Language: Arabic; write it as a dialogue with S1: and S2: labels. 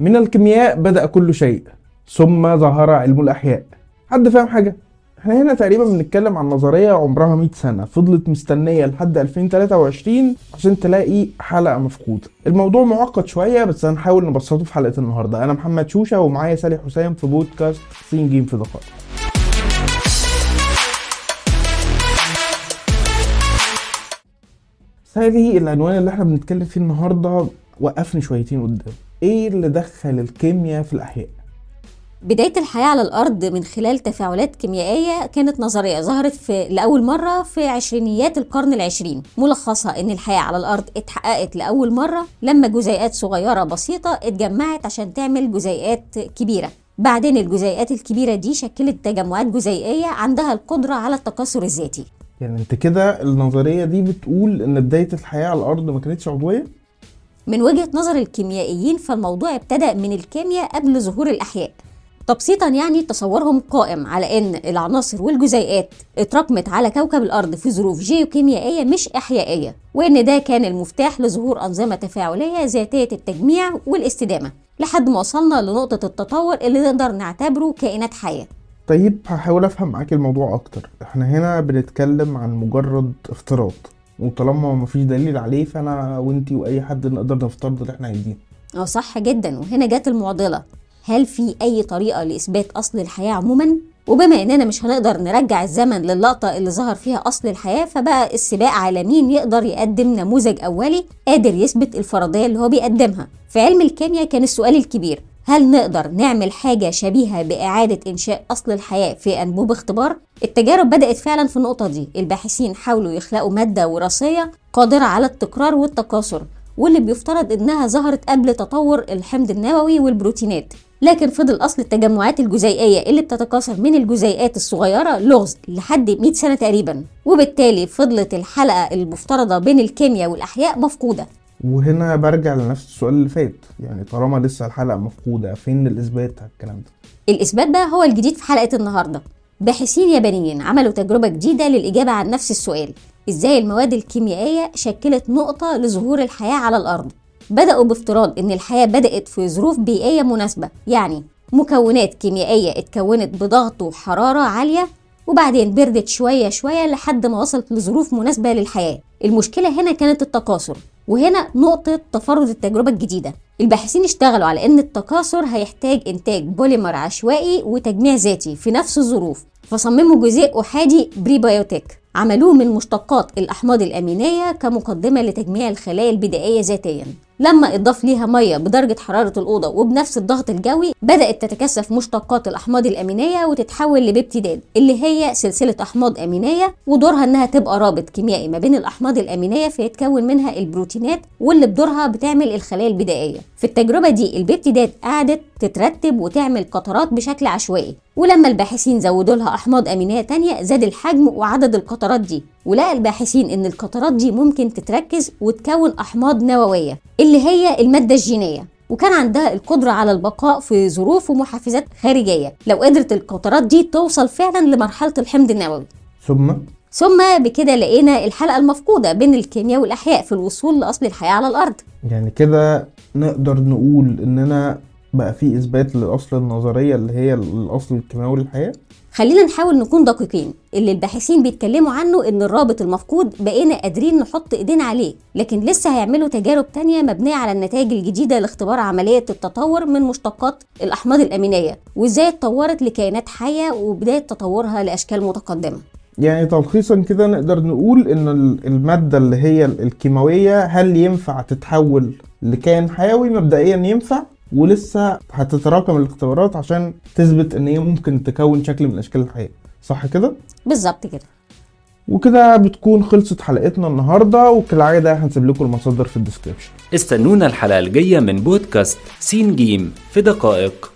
S1: من الكيمياء بدأ كل شيء ثم ظهر علم الأحياء. حد فاهم حاجة؟ إحنا هنا تقريبا بنتكلم عن نظرية عمرها 100 سنة فضلت مستنية لحد 2023 عشان تلاقي حلقة مفقودة. الموضوع معقد شوية بس هنحاول نبسطه في حلقة النهاردة. أنا محمد شوشة ومعايا سالي حسام في بودكاست سين جيم في دقائق سالي العنوان اللي إحنا بنتكلم فيه النهاردة وقفني شويتين قدام. إيه اللي دخل الكيمياء في الأحياء؟
S2: بداية الحياة على الأرض من خلال تفاعلات كيميائية كانت نظرية ظهرت في لأول مرة في عشرينيات القرن العشرين ملخصها إن الحياة على الأرض اتحققت لأول مرة لما جزيئات صغيرة بسيطة اتجمعت عشان تعمل جزيئات كبيرة بعدين الجزيئات الكبيرة دي شكلت تجمعات جزيئية عندها القدرة على التكاثر الذاتي
S1: يعني أنت كده النظرية دي بتقول إن بداية الحياة على الأرض ما كانتش عضوية؟
S2: من وجهة نظر الكيميائيين فالموضوع ابتدأ من الكيمياء قبل ظهور الأحياء. تبسيطا يعني تصورهم قائم على إن العناصر والجزيئات اتراكمت على كوكب الأرض في ظروف جيوكيميائية مش إحيائية وإن ده كان المفتاح لظهور أنظمة تفاعلية ذاتية التجميع والاستدامة. لحد ما وصلنا لنقطة التطور اللي نقدر نعتبره كائنات حية.
S1: طيب هحاول أفهم معاك الموضوع أكتر. إحنا هنا بنتكلم عن مجرد افتراض. وطالما مفيش دليل عليه فأنا وأنتي وأي حد نقدر نفترض اللي إحنا عايزينه.
S2: أه صح جدا. وهنا جت المعضلة. هل في أي طريقة لإثبات أصل الحياة عموما؟ وبما إننا مش هنقدر نرجع الزمن للقطة اللي ظهر فيها أصل الحياة فبقى السباق على مين يقدر يقدم نموذج أولي قادر يثبت الفرضية اللي هو بيقدمها؟ في علم الكيمياء كان السؤال الكبير. هل نقدر نعمل حاجة شبيهة بإعادة إنشاء أصل الحياة في أنبوب اختبار؟ التجارب بدأت فعلا في النقطة دي. الباحثين حاولوا يخلقوا مادة وراثية قادرة على التكرار والتكاثر واللي بيفترض إنها ظهرت قبل تطور الحمض النووي والبروتينات. لكن فضل أصل التجمعات الجزيئية اللي بتتكاثر من الجزيئات الصغيرة لغز لحد 100 سنة تقريبا. وبالتالي فضلت الحلقة المفترضة بين الكيمياء والأحياء مفقودة.
S1: وهنا برجع لنفس السؤال اللي فات. يعني طالما لسه الحلقة مفقودة فين الإثبات على الكلام ده؟
S2: الإثبات بقى هو الجديد في حلقة النهاردة. باحثين يابانيين عملوا تجربة جديدة للإجابة عن نفس السؤال. إزاي المواد الكيميائية شكلت نقطة لظهور الحياة على الأرض؟ بدأوا بافتراض إن الحياة بدأت في ظروف بيئية مناسبة. يعني مكونات كيميائية اتكونت بضغط وحرارة عالية وبعدين بردت شوية شوية لحد ما وصلت لظروف مناسبة للحياة. المشكلة هنا كانت التكاثر وهنا نقطة تفرد التجربة الجديدة. الباحثين اشتغلوا على إن التكاثر هيحتاج إنتاج بوليمر عشوائي وتجميع ذاتي في نفس الظروف فصمموا جزيء أحادي prebiotic عملوه من مشتقات الأحماض الأمينية كمقدمة لتجميع الخلايا البدائية ذاتيا. لما اضاف ليها ميه بدرجه حراره الاوضه وبنفس الضغط الجوي بدات تتكثف مشتقات الاحماض الامينيه وتتحول لبيبتيدات اللي هي سلسله احماض امينيه ودورها انها تبقى رابط كيميائي ما بين الاحماض الامينيه فيتكون منها البروتينات واللي بدورها بتعمل الخلايا البدائيه. في التجربه دي البيبتيدات قعدت تترتب وتعمل قطرات بشكل عشوائي. ولما الباحثين زودوا لها أحماض آمينية تانية زاد الحجم وعدد القطرات دي. ولقى الباحثين إن القطرات دي ممكن تتركز وتكون أحماض نووية اللي هي المادة الجينية. وكان عندها القدرة على البقاء في ظروف ومحفزات خارجية. لو قدرت القطرات دي توصل فعلا لمرحلة الحمض النووي.
S1: ثم؟
S2: ثم بكده لقينا الحلقة المفقودة بين الكيمياء والأحياء في الوصول لأصل الحياة على الأرض.
S1: يعني كده نقدر نقول إننا بقى في إثبات لأصل النظرية اللي هي الأصل الكيماوي للحياة؟
S2: خلينا نحاول نكون دقيقين. اللي الباحثين بيتكلموا عنه إن الرابط المفقود بقينا قادرين نحط إيدينا عليه لكن لسه هيعملوا تجارب تانية مبنية على النتائج الجديدة لاختبار عملية التطور من مشتقات الأحماض الأمينية وإزاي اتطورت لكائنات حية وبداية تطورها لأشكال متقدمة.
S1: يعني تلخيصا كده نقدر نقول إن المادة اللي هي الكيماوية هل ينفع تتحول لكائن حيوي؟ مبدئيا ينفع. ولسه هتتراكم الاختبارات عشان تثبت إن هي ممكن تكون شكل من اشكال الحياة صح كده؟
S2: بالظبط كده.
S1: وكده بتكون خلصت حلقتنا النهارده وكالعادة هنسيب لكم المصادر في ال description
S3: استنونا الحلقة الجاية من بودكاست سين جيم في دقائق.